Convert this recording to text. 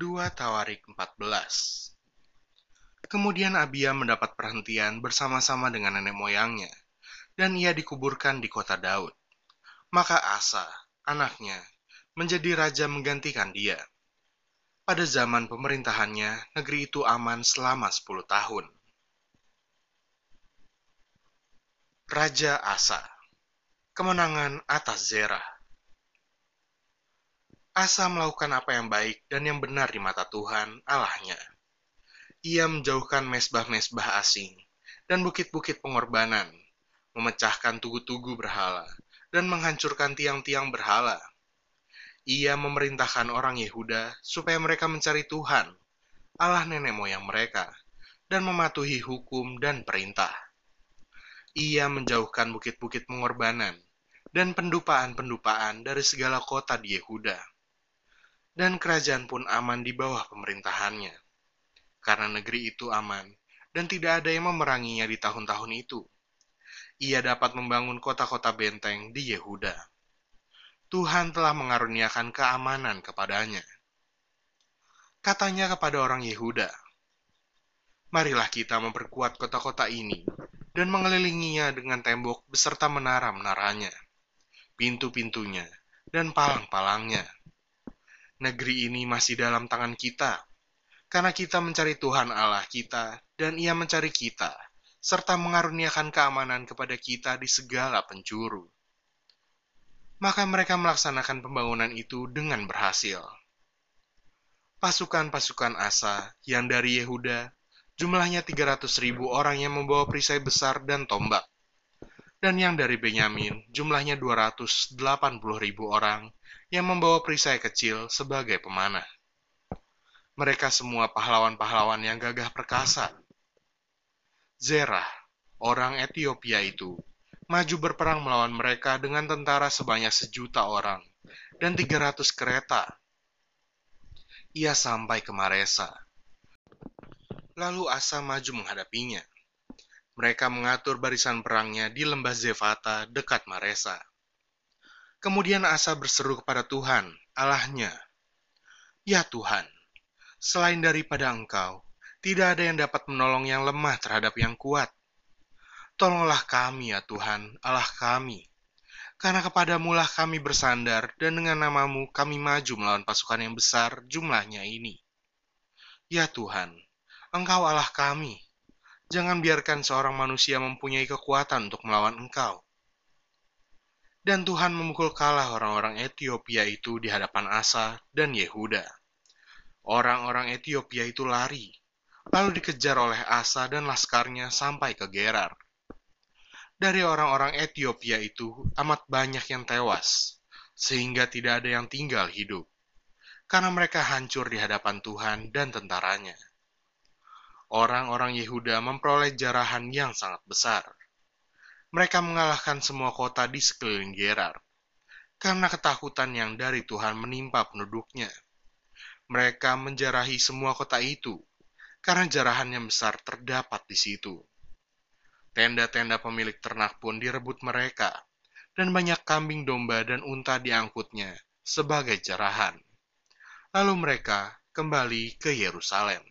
2 Tawarik 14 Kemudian Abia mendapat perhentian bersama-sama dengan nenek moyangnya, dan ia dikuburkan di kota Daud. Maka Asa, anaknya, menjadi raja menggantikan dia. Pada zaman pemerintahannya, negeri itu aman selama 10 tahun. Raja Asa Kemenangan atas Zerah Asa melakukan apa yang baik dan yang benar di mata Tuhan, Allahnya. Ia menjauhkan mesbah-mesbah asing dan bukit-bukit pengorbanan, memecahkan tugu-tugu berhala, dan menghancurkan tiang-tiang berhala. Ia memerintahkan orang Yehuda supaya mereka mencari Tuhan, Allah nenek moyang mereka, dan mematuhi hukum dan perintah. Ia menjauhkan bukit-bukit pengorbanan dan pendupaan-pendupaan dari segala kota di Yehuda dan kerajaan pun aman di bawah pemerintahannya. Karena negeri itu aman, dan tidak ada yang memeranginya di tahun-tahun itu. Ia dapat membangun kota-kota benteng di Yehuda. Tuhan telah mengaruniakan keamanan kepadanya. Katanya kepada orang Yehuda, Marilah kita memperkuat kota-kota ini dan mengelilinginya dengan tembok beserta menara-menaranya, pintu-pintunya, dan palang-palangnya negeri ini masih dalam tangan kita, karena kita mencari Tuhan Allah kita, dan Ia mencari kita, serta mengaruniakan keamanan kepada kita di segala penjuru. Maka mereka melaksanakan pembangunan itu dengan berhasil. Pasukan-pasukan Asa yang dari Yehuda jumlahnya 300 ribu orang yang membawa perisai besar dan tombak. Dan yang dari Benyamin jumlahnya 280 ribu orang yang membawa perisai kecil sebagai pemanah. Mereka semua pahlawan-pahlawan yang gagah perkasa. Zerah, orang Ethiopia itu, maju berperang melawan mereka dengan tentara sebanyak sejuta orang dan 300 kereta. Ia sampai ke Maresa. Lalu Asa maju menghadapinya. Mereka mengatur barisan perangnya di lembah Zefata dekat Maresa. Kemudian Asa berseru kepada Tuhan, Allahnya, Ya Tuhan, selain daripada Engkau, tidak ada yang dapat menolong yang lemah terhadap yang kuat. Tolonglah kami ya Tuhan, Allah kami. Karena kepadamulah kami bersandar, dan dengan namamu kami maju melawan pasukan yang besar jumlahnya ini. Ya Tuhan, Engkau Allah kami. Jangan biarkan seorang manusia mempunyai kekuatan untuk melawan Engkau dan Tuhan memukul kalah orang-orang Ethiopia itu di hadapan Asa dan Yehuda. Orang-orang Ethiopia itu lari, lalu dikejar oleh Asa dan laskarnya sampai ke Gerar. Dari orang-orang Ethiopia itu amat banyak yang tewas, sehingga tidak ada yang tinggal hidup, karena mereka hancur di hadapan Tuhan dan tentaranya. Orang-orang Yehuda memperoleh jarahan yang sangat besar mereka mengalahkan semua kota di sekeliling Gerar, karena ketakutan yang dari Tuhan menimpa penduduknya. Mereka menjarahi semua kota itu, karena jarahan yang besar terdapat di situ. Tenda-tenda pemilik ternak pun direbut mereka, dan banyak kambing domba dan unta diangkutnya sebagai jarahan. Lalu mereka kembali ke Yerusalem.